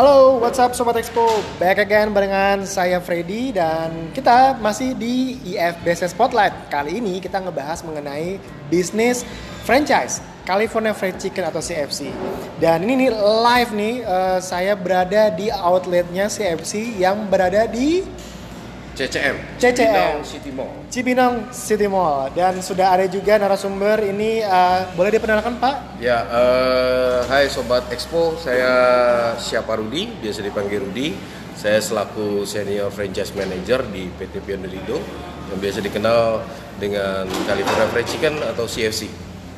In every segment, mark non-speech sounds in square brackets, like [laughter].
Halo, what's up Sobat Expo? Back again barengan saya Freddy dan kita masih di IF Spotlight. Kali ini kita ngebahas mengenai bisnis franchise California Fried Chicken atau CFC. Dan ini nih live nih uh, saya berada di outletnya CFC yang berada di CCM. CCM. Cibinong City Mall. Cibinong City Mall dan sudah ada juga narasumber ini uh, boleh diperkenalkan Pak? Ya, uh, hai sobat Expo, saya siapa Rudi, biasa dipanggil Rudi. Saya selaku senior franchise manager di PT Pionerido yang biasa dikenal dengan California Fried Chicken atau CFC.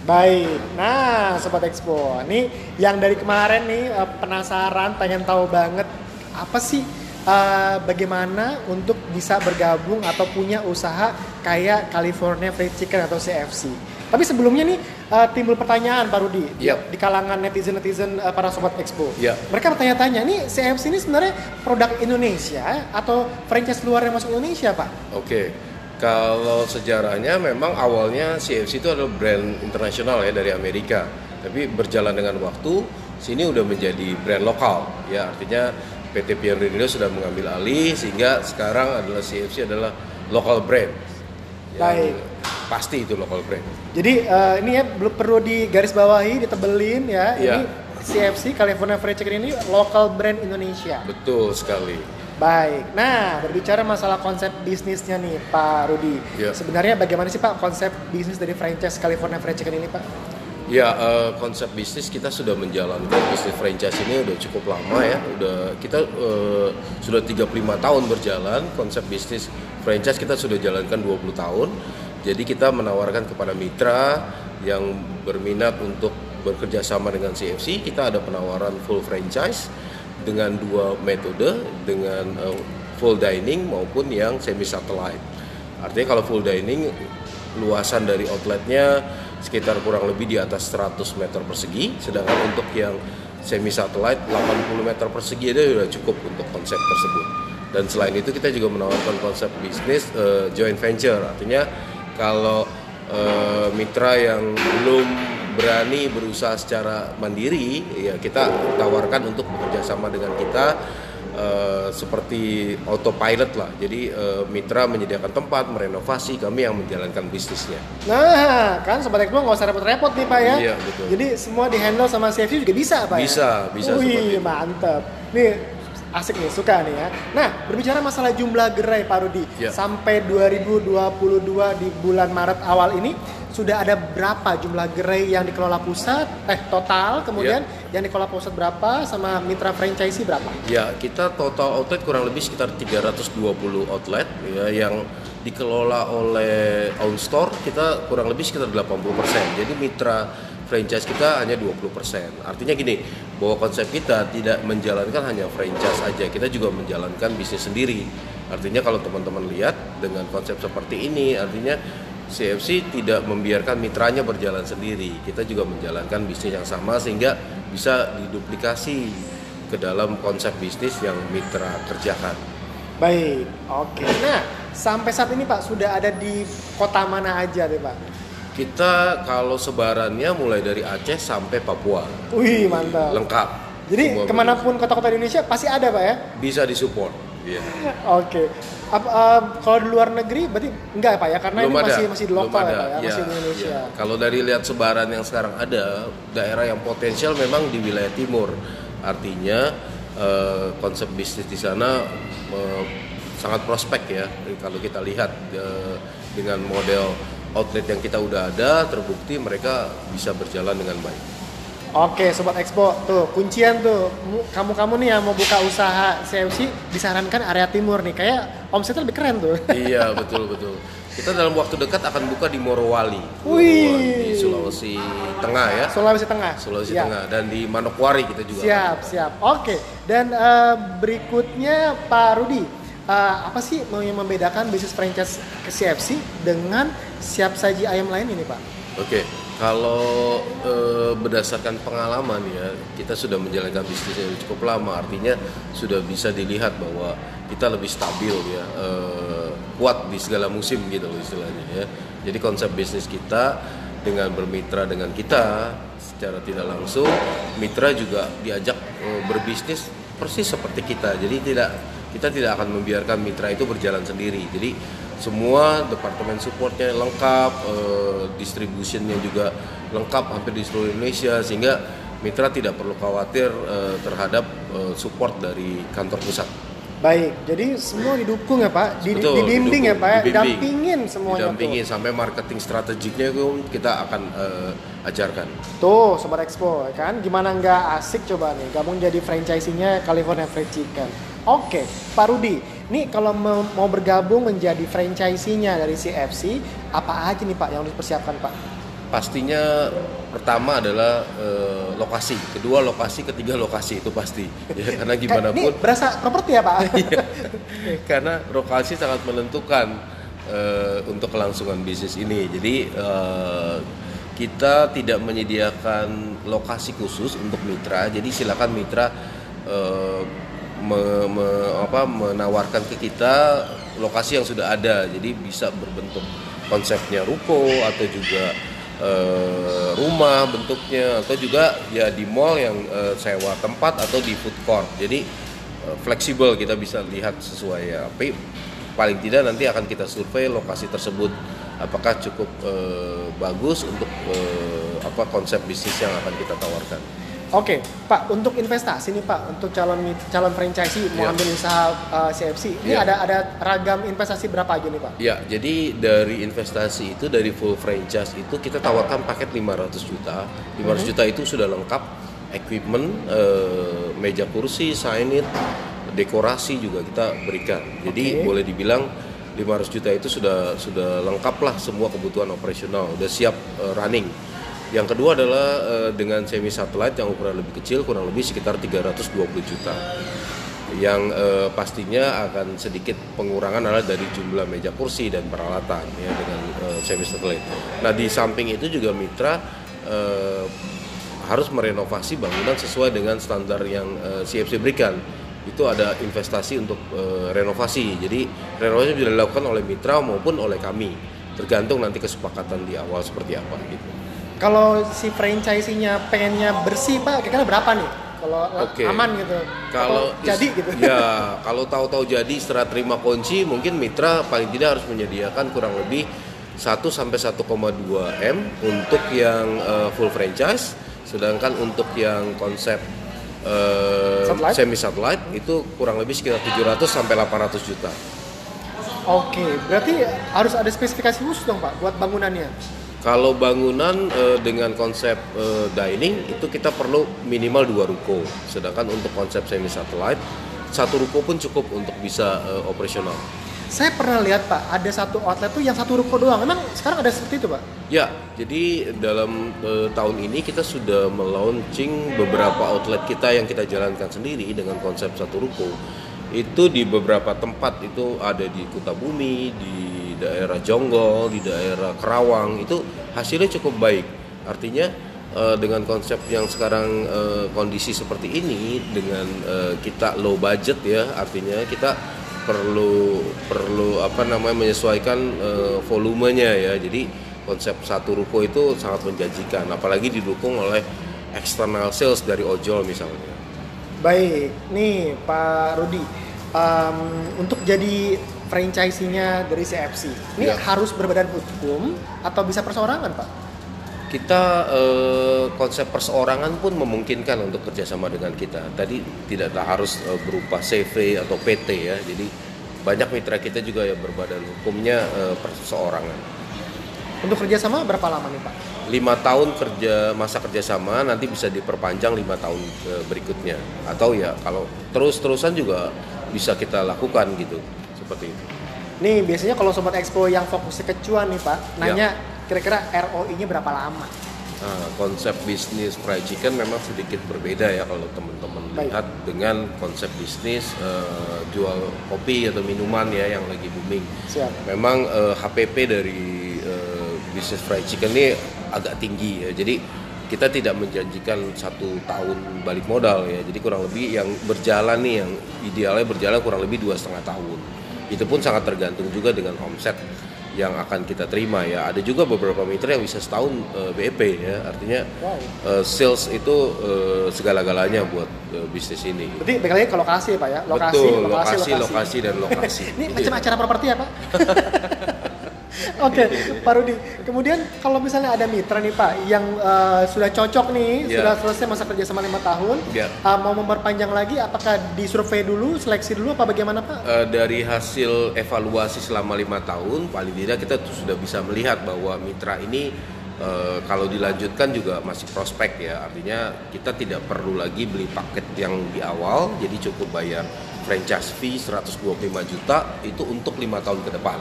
Baik, nah Sobat Expo, ini yang dari kemarin nih uh, penasaran, pengen tahu banget apa sih uh, bagaimana untuk bisa bergabung atau punya usaha kayak California Fried Chicken atau CFC. Tapi sebelumnya nih uh, timbul pertanyaan Pak Rudi Yep. di kalangan netizen-netizen uh, para sobat Expo. Yep. Mereka bertanya-tanya, nih CFC ini sebenarnya produk Indonesia atau franchise luar yang masuk Indonesia, Pak? Oke, kalau sejarahnya memang awalnya CFC itu adalah brand internasional ya dari Amerika. Tapi berjalan dengan waktu, sini udah menjadi brand lokal. Ya artinya PT Pionerido sudah mengambil alih sehingga sekarang adalah CFC adalah local brand. Baik. Pasti itu local brand. Jadi uh, ini ya belum perlu digaris bawahi, ditebelin ya. Iya. Ini CFC California Fried Chicken ini local brand Indonesia. Betul sekali. Baik. Nah, berbicara masalah konsep bisnisnya nih, Pak Rudi. Iya. Sebenarnya bagaimana sih Pak konsep bisnis dari franchise California Fried Chicken ini, Pak? Ya eh, konsep bisnis kita sudah menjalankan bisnis franchise ini udah cukup lama ya. Udah kita eh, sudah 35 tahun berjalan. Konsep bisnis franchise kita sudah jalankan 20 tahun. Jadi kita menawarkan kepada mitra yang berminat untuk bekerja sama dengan CFC, kita ada penawaran full franchise dengan dua metode, dengan eh, full dining maupun yang semi satellite. Artinya kalau full dining luasan dari outletnya sekitar kurang lebih di atas 100 meter persegi, sedangkan untuk yang semi satellite 80 meter persegi itu sudah cukup untuk konsep tersebut. Dan selain itu kita juga menawarkan konsep bisnis eh, joint venture, artinya kalau eh, mitra yang belum berani berusaha secara mandiri, ya kita tawarkan untuk bekerja sama dengan kita eh, seperti autopilot lah. Jadi eh, mitra menyediakan tempat, merenovasi, kami yang menjalankan bisnisnya. Nah, kan Sobat Expo nggak usah repot-repot nih, Pak ya. Iya, betul. Jadi semua di-handle sama CFC juga bisa, Pak ya? Bisa, bisa Wih, mantap. Nih, asik nih, suka nih ya. Nah, berbicara masalah jumlah gerai, Pak Rudi. Iya. Sampai 2022 di bulan Maret awal ini, sudah ada berapa jumlah gerai yang dikelola pusat? Eh, total, kemudian Iya. yang dikelola pusat berapa, sama mitra franchisee berapa? Ya, kita total outlet kurang lebih sekitar 320 outlet ya yang dikelola oleh own store kita kurang lebih sekitar 80%. Jadi mitra franchise kita hanya 20%. Artinya gini, bahwa konsep kita tidak menjalankan hanya franchise aja, kita juga menjalankan bisnis sendiri. Artinya kalau teman-teman lihat dengan konsep seperti ini, artinya CFC tidak membiarkan mitranya berjalan sendiri. Kita juga menjalankan bisnis yang sama sehingga bisa diduplikasi ke dalam konsep bisnis yang mitra kerjakan. Baik, oke. Nah, sampai saat ini Pak sudah ada di kota mana aja deh Pak? Kita kalau sebarannya mulai dari Aceh sampai Papua, Wih, mantap. lengkap. Jadi Semua ke mana pun kota-kota Indonesia pasti ada Pak ya? bisa disupport. Iya. Oke. Apa, eh, kalau di luar negeri berarti enggak ya Pak ya? Karena Belum ini ada. masih masih di lokal ya. Pak ya, Iya, masih di Indonesia. iya. Kalau dari lihat sebaran yang sekarang ada, daerah yang potensial memang di wilayah timur. Artinya eh, konsep bisnis di sana eh, sangat prospek ya. Kalau kita lihat eh, dengan model outlet yang kita udah ada, terbukti mereka bisa berjalan dengan baik. Oke, sobat Expo, tuh kuncian tuh Mu- kamu-kamu nih yang mau buka usaha CFC disarankan area timur nih. Kayak omsetnya lebih keren tuh. [laughs] iya betul betul. Kita dalam waktu dekat akan buka di Morowali, Wih. Di Sulawesi Tengah ya, Sulawesi Tengah. Sulawesi Ya. Tengah dan di Manokwari kita juga. Siap, siap. Oke. Dan eh, berikutnya Pak Rudi, eh, apa sih mau yang membedakan bisnis franchise ke CFC dengan siap saji ayam lain ini, Pak? Oke, kalau eh, berdasarkan pengalaman ya, kita sudah menjalankan bisnis yang cukup lama, artinya sudah bisa dilihat bahwa kita lebih stabil ya, eh, kuat di segala musim gitu loh istilahnya ya. Jadi konsep bisnis kita dengan bermitra dengan kita secara tidak langsung, mitra juga diajak eh, berbisnis persis seperti kita. Jadi tidak kita tidak akan membiarkan mitra itu berjalan sendiri. Jadi semua departemen supportnya lengkap, eh, distributionnya juga lengkap hampir di seluruh Indonesia sehingga mitra tidak perlu khawatir eh, terhadap eh, support dari kantor pusat. Baik, jadi semua didukung ya Pak, di, Betul, dibimbing ya didukung, Pak, ya, dibimbing. dampingin semuanya Didampingin sampai marketing strategiknya itu kita akan eh, ajarkan. tuh. Sobat Expo ya kan, gimana nggak asik coba nih, gabung jadi franchise-nya California Fried Chicken. Oke, Pak Rudi, nih kalau mau, mau bergabung menjadi franchise-nya dari CFC, apa aja nih Pak yang harus dipersiapkan Pak? Pastinya pertama adalah eh, lokasi, kedua lokasi, ketiga lokasi itu pasti. [laughs] Ya, karena gimana Ini pun berasa properti ya Pak? [laughs] Iya. karena lokasi sangat menentukan eh, untuk kelangsungan bisnis ini. Jadi eh, kita tidak menyediakan lokasi khusus untuk mitra. Jadi silakan mitra eh, me- me- apa, menawarkan ke kita lokasi yang sudah ada. Jadi bisa berbentuk konsepnya ruko atau juga eh, rumah bentuknya atau juga ya di mall yang eh, sewa tempat atau di food court. Jadi eh, fleksibel kita bisa lihat sesuai ya. Tapi paling tidak nanti akan kita survei lokasi tersebut apakah cukup eh, bagus untuk eh, apa konsep bisnis yang akan kita tawarkan. Oke, Pak, untuk investasi nih Pak, untuk calon calon franchise mau Iya. ambil usaha uh, CFC, ini Iya. ada ada ragam investasi berapa aja nih Pak? Ya, jadi dari investasi itu dari full franchise itu kita tawarkan paket 500 juta. 500 juta itu sudah lengkap equipment, eh, meja kursi, signage, dekorasi juga kita berikan. Jadi Oke. boleh dibilang 500 juta itu sudah sudah lengkap lah semua kebutuhan operasional, udah siap eh, running. Yang kedua adalah eh, dengan semi satellite yang ukuran lebih kecil, kurang lebih sekitar 320 juta yang eh, pastinya akan sedikit pengurangan adalah dari jumlah meja kursi dan peralatan ya dengan eh, semi satelit. Nah di samping itu juga mitra eh, harus merenovasi bangunan sesuai dengan standar yang eh, CFC berikan. Itu ada investasi untuk eh, renovasi. Jadi renovasi bisa dilakukan oleh mitra maupun oleh kami, tergantung nanti kesepakatan di awal seperti apa gitu. Kalau si franchise-nya pengennya bersih Pak, kira-kira berapa nih? Kalau la- Oke. aman gitu. Kalau jadi gitu. Ya, kalau tahu-tahu jadi setelah terima kunci, mungkin mitra paling tidak harus menyediakan kurang lebih 1 sampai 1,2 M untuk yang eh, full franchise, sedangkan untuk yang konsep eh, Satellite? semi satellite itu kurang lebih sekitar 700 sampai 800 juta. Oke, berarti harus ada spesifikasi khusus dong Pak buat bangunannya. Kalau bangunan eh, dengan konsep eh, dining itu kita perlu minimal dua ruko, sedangkan untuk konsep semi satellite satu ruko pun cukup untuk bisa eh, operasional. Saya pernah lihat Pak, ada satu outlet tuh yang satu ruko doang. Emang sekarang ada seperti itu Pak? Ya, jadi dalam eh, tahun ini kita sudah melaunching beberapa outlet kita yang kita jalankan sendiri dengan konsep satu ruko. Itu di beberapa tempat itu ada di Kutabumi, di daerah Jonggol, di daerah Kerawang itu hasilnya cukup baik. Artinya eh, dengan konsep yang sekarang eh, kondisi seperti ini dengan eh, kita low budget ya, artinya kita perlu perlu apa namanya menyesuaikan eh, volumenya ya. Jadi konsep satu ruko itu sangat menjanjikan, apalagi didukung oleh external sales dari ojol misalnya. Baik, nih Pak Rudi, em, untuk jadi franchise-nya dari CFC, ini Ya. harus berbadan hukum atau bisa perseorangan Pak? Kita eh, konsep perseorangan pun memungkinkan untuk kerjasama dengan kita. Tadi tidak harus eh, berupa CV atau PT ya. Jadi banyak mitra kita juga yang berbadan hukumnya eh, perseorangan. Untuk kerjasama berapa lama nih Pak? lima tahun kerja masa kerjasama nanti bisa diperpanjang lima tahun eh, berikutnya atau ya kalau terus-terusan juga bisa kita lakukan gitu seperti itu. Nih biasanya kalau Sobat Expo yang fokusnya ke cuan nih Pak, Ya. nanya kira-kira ROI-nya berapa lama? Nah, konsep bisnis fried chicken memang sedikit berbeda ya kalau teman-teman lihat dengan konsep bisnis eh, jual kopi atau minuman ya yang lagi booming. Siap. Memang eh, HPP dari eh, bisnis fried chicken ini agak tinggi ya. Jadi kita tidak menjanjikan satu tahun balik modal ya. Jadi kurang lebih yang berjalan nih yang idealnya berjalan kurang lebih dua setengah tahun. Itu pun sangat tergantung juga dengan omset yang akan kita terima ya. Ada juga beberapa mitra yang bisa setahun uh, BEP ya. Artinya wow. uh, sales itu uh, segala-galanya buat uh, bisnis ini. Berarti lagi ke lokasi ya Pak ya? Lokasi, Betul, lokasi, lokasi, lokasi, lokasi dan [laughs] lokasi. ini macam acara properti ya Pak? [laughs] [laughs] Oke, okay, Pak Rudi. Kemudian kalau misalnya ada mitra nih Pak yang uh, sudah cocok nih, yeah. sudah selesai masa kerja sama lima tahun, yeah. uh, mau memperpanjang lagi, apakah disurvei dulu, seleksi dulu, apa bagaimana Pak? Uh, dari hasil evaluasi selama lima tahun, paling tidak kita tuh sudah bisa melihat bahwa mitra ini Uh, kalau dilanjutkan juga masih prospek ya artinya kita tidak perlu lagi beli paket yang di awal jadi cukup bayar franchise fee 125 juta itu untuk lima tahun ke depan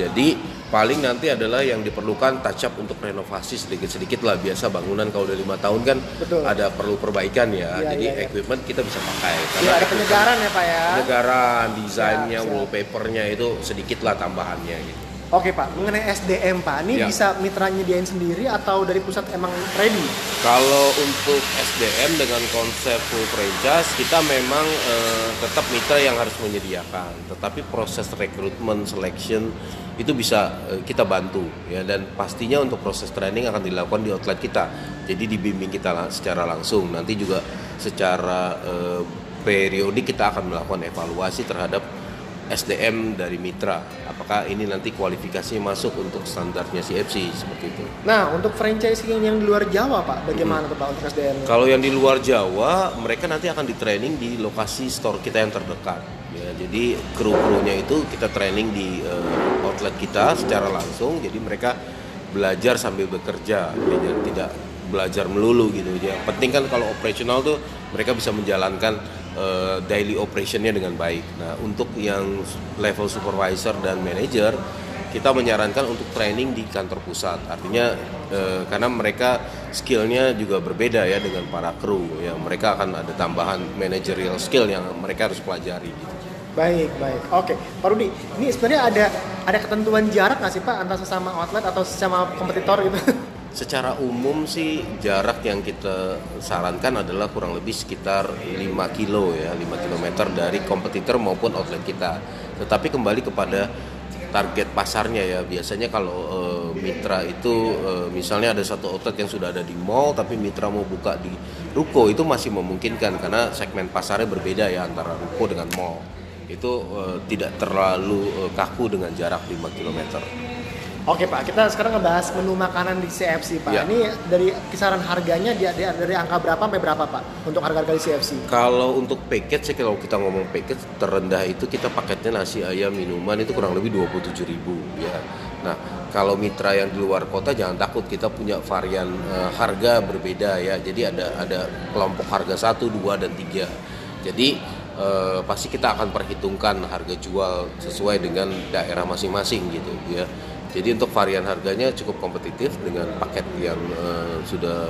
jadi paling nanti adalah yang diperlukan touch up untuk renovasi sedikit-sedikit lah. Biasa bangunan kalau udah lima tahun kan Betul. ada perlu perbaikan ya, ya jadi ya, ya. equipment kita bisa pakai. Iya, karena ya, ada penyegaran ya pak ya. penyegaran desainnya ya, wallpapernya itu sedikit lah tambahannya gitu Oke Pak, mengenai SDM Pak, ini ya. bisa mitra nyediain sendiri atau dari pusat emang ready? Kalau untuk SDM dengan konsep full franchise, kita memang eh, tetap mitra yang harus menyediakan. Tetapi proses rekrutmen, selection itu bisa eh, kita bantu ya dan pastinya untuk proses training akan dilakukan di outlet kita. Jadi dibimbing kita secara langsung. Nanti juga secara eh, periodik kita akan melakukan evaluasi terhadap SDM dari mitra. Apakah ini nanti kualifikasinya masuk untuk standarnya CFC seperti itu? Nah, untuk franchising yang di luar Jawa, Pak, bagaimana hmm. Pak untuk SDM? Kalau yang di luar Jawa, mereka nanti akan di training di lokasi store kita yang terdekat. Ya, jadi kru-krunya itu kita training di uh, outlet kita secara langsung. Jadi mereka belajar sambil bekerja, tidak tidak belajar melulu gitu. Ya, penting kan kalau operasional tuh mereka bisa menjalankan uh, daily operationnya dengan baik. Nah, untuk yang level supervisor dan manager, kita menyarankan untuk training di kantor pusat. Artinya uh, karena mereka skillnya juga berbeda ya dengan para kru. Ya, mereka akan ada tambahan managerial skill yang mereka harus pelajari. Gitu. Baik, baik. Oke, Pak Rudi, ini sebenarnya ada ada ketentuan jarak nggak sih Pak antara sesama outlet atau sesama kompetitor gitu? Secara umum sih jarak yang kita sarankan adalah kurang lebih sekitar 5 kilo ya, 5 km dari kompetitor maupun outlet kita. Tetapi kembali kepada target pasarnya ya. Biasanya kalau e, mitra itu e, misalnya ada satu outlet yang sudah ada di mall tapi mitra mau buka di ruko itu masih memungkinkan karena segmen pasarnya berbeda ya antara ruko dengan mall. Itu e, tidak terlalu kaku dengan jarak 5 km. Oke Pak, kita sekarang ngebahas menu makanan di CFC Pak. Ya. Ini dari kisaran harganya dia, dia dari angka berapa sampai berapa Pak untuk harga-harga di CFC? Kalau untuk paket sih kalau kita ngomong paket terendah itu kita paketnya nasi ayam minuman itu kurang lebih 27 ribu ya. Nah kalau mitra yang di luar kota jangan takut kita punya varian uh, harga berbeda ya. Jadi ada ada kelompok harga satu, dua dan tiga. Jadi uh, pasti kita akan perhitungkan harga jual sesuai dengan daerah masing-masing gitu ya jadi untuk varian harganya cukup kompetitif dengan paket yang uh, sudah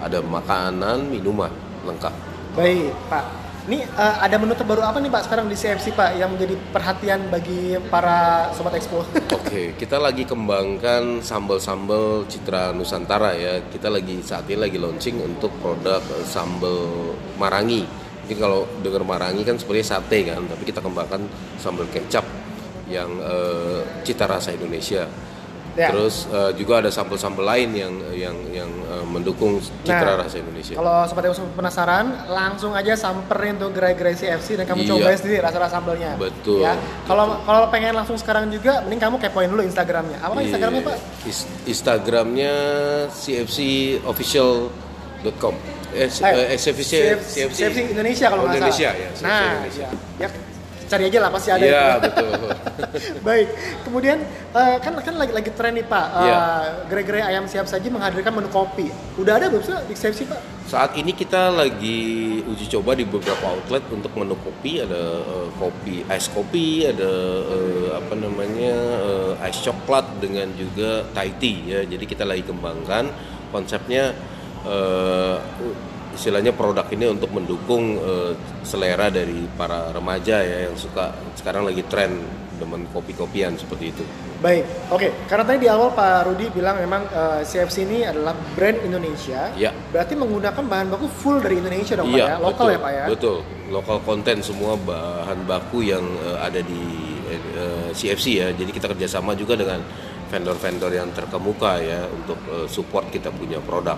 ada makanan, minuman lengkap. Baik, Pak. Ini uh, ada menu terbaru apa nih Pak sekarang di CFC Pak yang menjadi perhatian bagi para sobat expo? [laughs] Oke, okay, kita lagi kembangkan sambal-sambal Citra Nusantara ya. Kita lagi saat ini lagi launching untuk produk sambal Marangi. Mungkin kalau dengar Marangi kan seperti sate kan, tapi kita kembangkan sambal kecap yang uh, cita rasa Indonesia. Ya. Terus uh, juga ada sampel-sampel lain yang yang yang uh, mendukung citra nah, rasa Indonesia. Kalau sobat yang penasaran, langsung aja samperin tuh gerai-gerai CFC dan kamu iya. coba sendiri rasa-rasa sambelnya. Betul. Ya. Kalau kalau pengen langsung sekarang juga, mending kamu kepoin dulu Instagramnya. Apa iya. Instagramnya Pak? Instagramnya cfcofficial.com. Eh, eh, CFC, CFC, CFC Indonesia kalau nggak salah. Indonesia ya. CFC nah, Indonesia. Ya, ya cari aja lah pasti ada. Iya betul. [laughs] Baik, kemudian uh, kan kan lagi lagi tren nih Pak. Uh, eh, yeah. Gerai-gerai ayam siap saji menghadirkan menu kopi. Udah ada belum sih di CFC Pak? Saat ini kita lagi uji coba di beberapa outlet untuk menu kopi. Ada uh, kopi, ice kopi, ada uh, apa namanya uh, ice coklat dengan juga Thai tea ya. Jadi kita lagi kembangkan konsepnya. Uh, istilahnya produk ini untuk mendukung uh, selera dari para remaja ya yang suka sekarang lagi tren demen kopi-kopian seperti itu. Baik, oke. Okay. Karena tadi di awal Pak Rudi bilang memang uh, eh, CFC ini adalah brand Indonesia. Ya. Berarti menggunakan bahan baku full dari Indonesia dong ya, Pak ya, lokal betul, ya Pak ya. Betul, lokal konten semua bahan baku yang uh, ada di uh, CFC ya. Jadi kita kerjasama juga dengan vendor-vendor yang terkemuka ya untuk uh, support kita punya produk.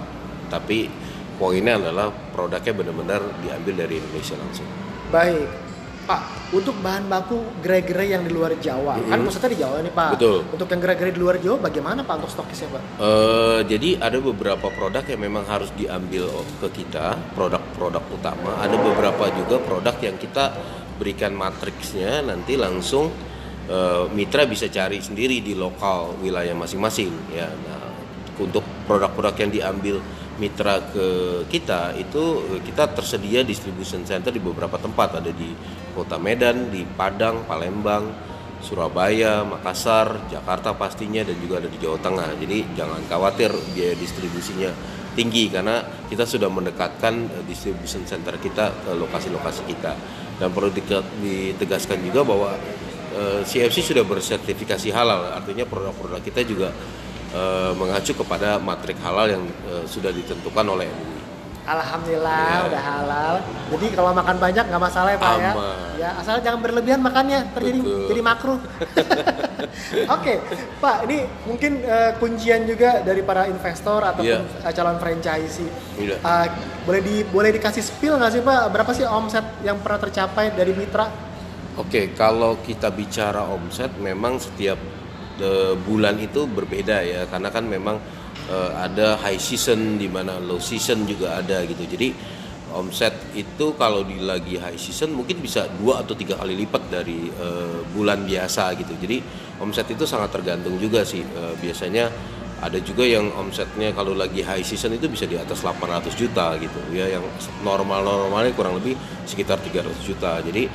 Tapi poinnya adalah produknya benar-benar diambil dari Indonesia langsung. Baik, Pak, untuk bahan baku gerai-gerai yang di luar Jawa, mm -hmm. kan pusatnya di Jawa nih Pak. Betul. Untuk yang gerai-gerai di luar Jawa, bagaimana Pak untuk stokisnya Pak? Uh, jadi ada beberapa produk yang memang harus diambil ke kita, produk-produk utama. Ada beberapa juga produk yang kita berikan matriksnya, nanti langsung uh, mitra bisa cari sendiri di lokal wilayah masing-masing. Ya, nah, untuk produk-produk yang diambil mitra ke kita itu kita tersedia distribution center di beberapa tempat ada di Kota Medan, di Padang, Palembang, Surabaya, Makassar, Jakarta pastinya dan juga ada di Jawa Tengah. Jadi jangan khawatir biaya distribusinya tinggi karena kita sudah mendekatkan eh, distribution center kita ke lokasi-lokasi kita. Dan perlu ditegaskan juga bahwa CFC eh, sudah bersertifikasi halal, artinya produk-produk kita juga uh, mengacu kepada matrik halal yang uh, sudah ditentukan oleh MUI. Alhamdulillah ya. udah halal. Jadi kalau makan banyak nggak masalah ya Pak ya. Ya asal jangan berlebihan makannya terjadi Betul. jadi makruh. [laughs] Oke okay, Pak ini mungkin uh, kuncian juga dari para investor atau ya. calon franchisee. Ya. Uh, boleh di boleh dikasih spill nggak sih Pak berapa sih omset yang pernah tercapai dari mitra? Oke okay, kalau kita bicara omset memang setiap bulan itu berbeda ya karena kan memang uh, ada high season di mana low season juga ada gitu. Jadi omset itu kalau di lagi high season mungkin bisa dua atau tiga kali lipat dari uh, bulan biasa gitu. Jadi omset itu sangat tergantung juga sih. Uh, biasanya ada juga yang omsetnya kalau lagi high season itu bisa di atas 800 juta gitu. Ya yang normal normalnya kurang lebih sekitar 300 juta. Jadi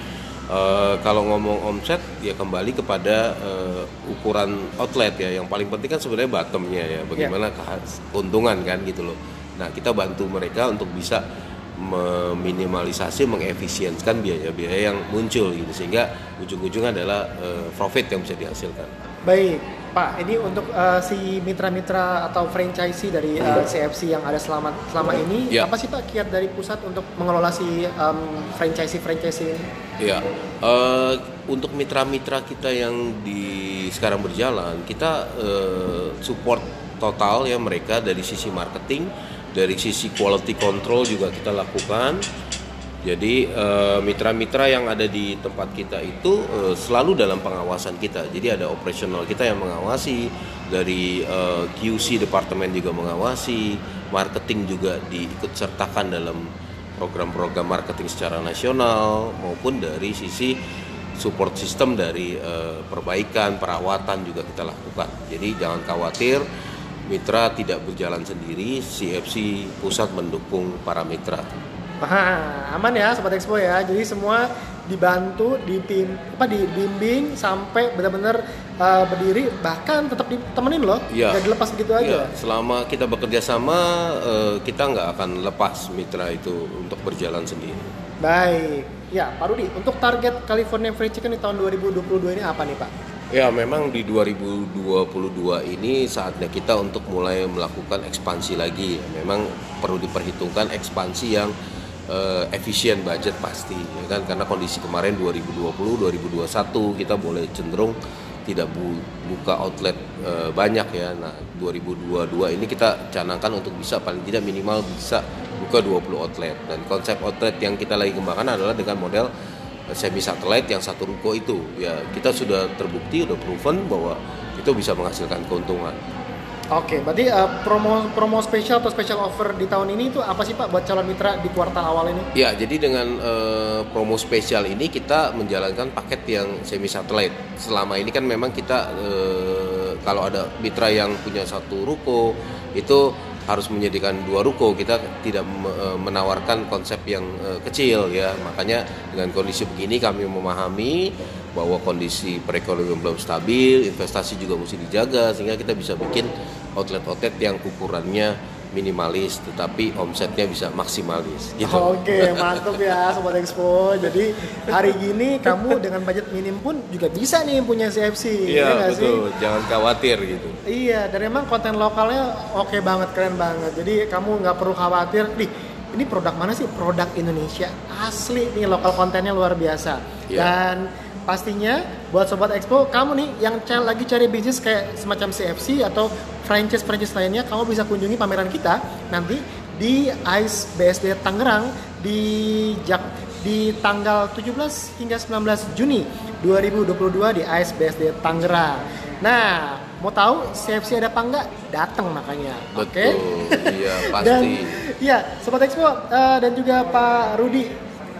Uh, kalau ngomong omset ya kembali kepada uh, ukuran outlet ya. Yang paling penting kan sebenarnya bottomnya ya. Bagaimana yeah. keuntungan kan gitu loh. Nah kita bantu mereka untuk bisa meminimalisasi mengefisienkan biaya-biaya yang muncul gitu. Sehingga ujung-ujungnya adalah uh, profit yang bisa dihasilkan. Baik Pak, ini untuk uh, si mitra-mitra atau franchisee dari uh, eh, CFC yang ada selama selama ini, ya. apa sih Pak kiat dari pusat untuk mengelola si um, franchisee-franchisee ini? Ya, uh, untuk mitra-mitra kita yang di sekarang berjalan, kita uh, support total ya mereka dari sisi marketing, dari sisi quality control juga kita lakukan jadi eh, mitra-mitra yang ada di tempat kita itu uh, selalu dalam pengawasan kita. Jadi ada operasional kita yang mengawasi, dari eh, QC departemen juga mengawasi, marketing juga diikut sertakan dalam program-program marketing secara nasional maupun dari sisi support system dari perbaikan, perawatan juga kita lakukan. Jadi jangan khawatir mitra tidak berjalan sendiri, CFC pusat mendukung para mitra. Nah, aman ya Sobat Expo ya. Jadi semua dibantu, dipim, apa dibimbing sampai benar-benar uh, berdiri bahkan tetap ditemenin loh. Ya. Gak dilepas begitu aja. Ya. Selama kita bekerja sama uh, kita nggak akan lepas mitra itu untuk berjalan sendiri. Baik. Ya, Pak Rudi, untuk target California Fried Chicken di tahun 2022 ini apa nih, Pak? Ya, memang di 2022 ini saatnya kita untuk mulai melakukan ekspansi lagi. Memang perlu diperhitungkan ekspansi yang uh, efisien budget pasti ya kan karena kondisi kemarin 2020 2021 kita boleh cenderung tidak bu buka outlet uh, banyak ya. Nah, 2022 ini kita canangkan untuk bisa paling tidak minimal bisa buka 20 outlet dan konsep outlet yang kita lagi kembangkan adalah dengan model eh, semi satellite yang satu ruko itu. Ya, kita sudah terbukti udah proven bahwa itu bisa menghasilkan keuntungan. Oke, berarti uh, promo promo spesial atau special offer di tahun ini itu apa sih Pak buat calon mitra di kuartal awal ini? Ya, jadi dengan uh, promo spesial ini kita menjalankan paket yang semi satellite. Selama ini kan memang kita uh, kalau ada mitra yang punya satu ruko itu harus menyediakan dua ruko kita tidak menawarkan konsep yang kecil ya makanya dengan kondisi begini kami memahami bahwa kondisi perekonomian belum stabil, investasi juga mesti dijaga sehingga kita bisa bikin outlet-outlet yang ukurannya minimalis tetapi omsetnya bisa maksimalis gitu. Oke, mantap ya Sobat Expo. Jadi hari gini kamu dengan budget minim pun juga bisa nih punya CFC. Iya, ya betul. Sih? Jangan khawatir gitu. Iya, dan memang konten lokalnya oke banget, keren banget. Jadi kamu nggak perlu khawatir, nih ini produk mana sih? Produk Indonesia asli nih lokal kontennya luar biasa. Iya. Dan pastinya buat sobat Expo kamu nih yang lagi cari bisnis kayak semacam CFC atau franchise franchise lainnya kamu bisa kunjungi pameran kita nanti di ICE BSD Tangerang di Jak di tanggal 17 hingga 19 Juni 2022 di ICE BSD Tangerang. Nah, mau tahu CFC ada apa enggak? Datang makanya. Oke. Betul, iya [laughs] pasti. Dan iya, Sobat Expo eh, dan juga Pak Rudi,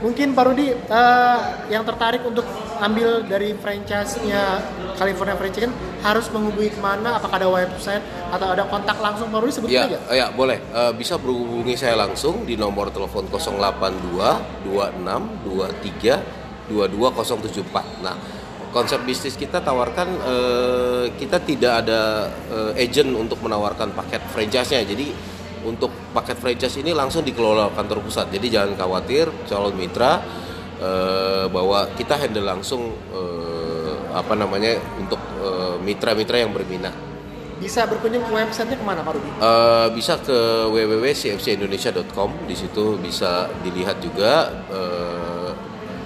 mungkin Pak Rudi eh, yang tertarik untuk ambil dari franchise-nya California Fried Chicken harus menghubungi ke mana? Apakah ada website atau ada kontak langsung Pak Rudi sebutkan Ya, aja. ya boleh. Eh, bisa berhubungi saya langsung di nomor telepon 082 26 23 22074. Nah, konsep bisnis kita tawarkan eh, kita tidak ada eh, agent untuk menawarkan paket franchise-nya. Jadi untuk paket franchise ini langsung dikelola kantor pusat. Jadi jangan khawatir calon mitra eh, bahwa kita handle langsung eh, apa namanya untuk eh, mitra-mitra yang berminat. Bisa berkunjung ke websitenya ke mana Pak Rudi? Eh, bisa ke www.cfcindonesia.com di situ bisa dilihat juga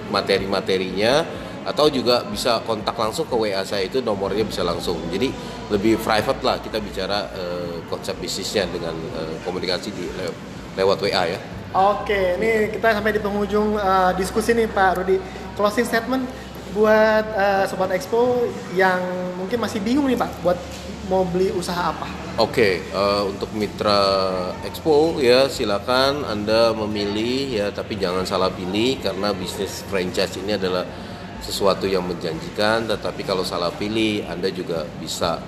materi-materinya atau juga bisa kontak langsung ke WA saya itu nomornya bisa langsung jadi lebih private lah kita bicara eh, konsep bisnisnya dengan eh, komunikasi di le- lewat WA ya Oke, ini kita sampai di penghujung uh, diskusi nih Pak Rudi. Closing statement buat uh, Sobat Expo yang mungkin masih bingung nih Pak, buat mau beli usaha apa? Oke, eh, untuk mitra Expo ya silakan Anda memilih ya tapi jangan salah pilih karena bisnis franchise ini adalah sesuatu yang menjanjikan tetapi kalau salah pilih Anda juga bisa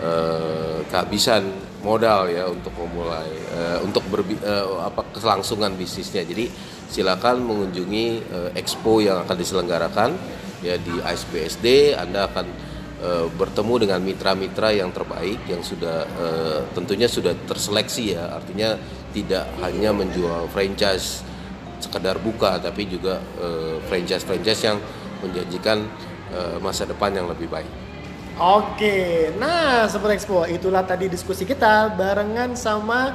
eh, kehabisan modal ya untuk memulai eh, untuk berbi- eh, apa kelangsungan bisnisnya. Jadi silakan mengunjungi eh, Expo yang akan diselenggarakan ya di ISBSD Anda akan eh, bertemu dengan mitra-mitra yang terbaik yang sudah eh, tentunya sudah terseleksi ya artinya tidak hanya menjual franchise sekedar buka tapi juga franchise-franchise yang menjanjikan eh, masa depan yang lebih baik. Oke, nah Sobat Expo, itulah tadi diskusi kita barengan sama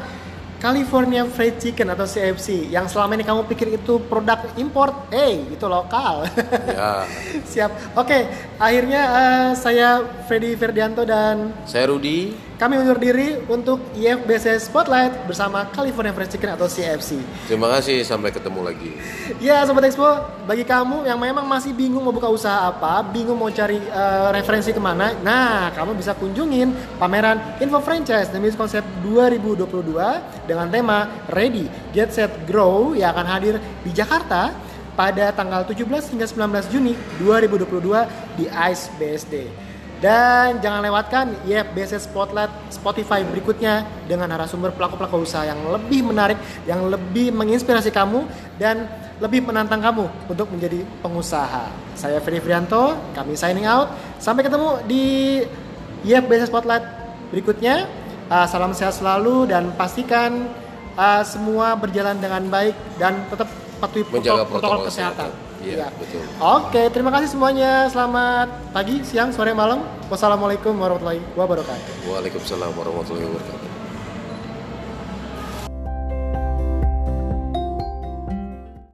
California Fried Chicken atau CFC yang selama ini kamu pikir itu produk import, eh itu lokal. Ya, [laughs] Siap. Oke, akhirnya eh, saya Freddy Ferdianto dan saya Rudi. Kami undur diri untuk IFBC Spotlight bersama California Fried Chicken atau CFC. Terima kasih sampai ketemu lagi. Ya Sobat Expo, bagi kamu yang memang masih bingung mau buka usaha apa, bingung mau cari eh, referensi ke mana, nah kamu bisa kunjungin pameran Info Franchise Bisnis Konsep 2022 dengan tema Ready, Get Set, Grow yang akan hadir di Jakarta pada tanggal 17 hingga 19 Juni 2022 di ICE BSD. Dan jangan lewatkan YFBC Spotlight Spotify berikutnya dengan narasumber pelaku-pelaku usaha yang lebih menarik, yang lebih menginspirasi kamu dan lebih menantang kamu untuk menjadi pengusaha. Saya Ferry Frianto, kami signing out. Sampai ketemu di YFBC Spotlight berikutnya. Uh, salam sehat selalu dan pastikan uh, semua berjalan dengan baik dan tetap patuhi protokol, protokol kesehatan. Iya, betul. Oke, terima kasih semuanya. Selamat pagi, siang, sore, malam. Wassalamualaikum warahmatullahi wabarakatuh. Waalaikumsalam warahmatullahi wabarakatuh.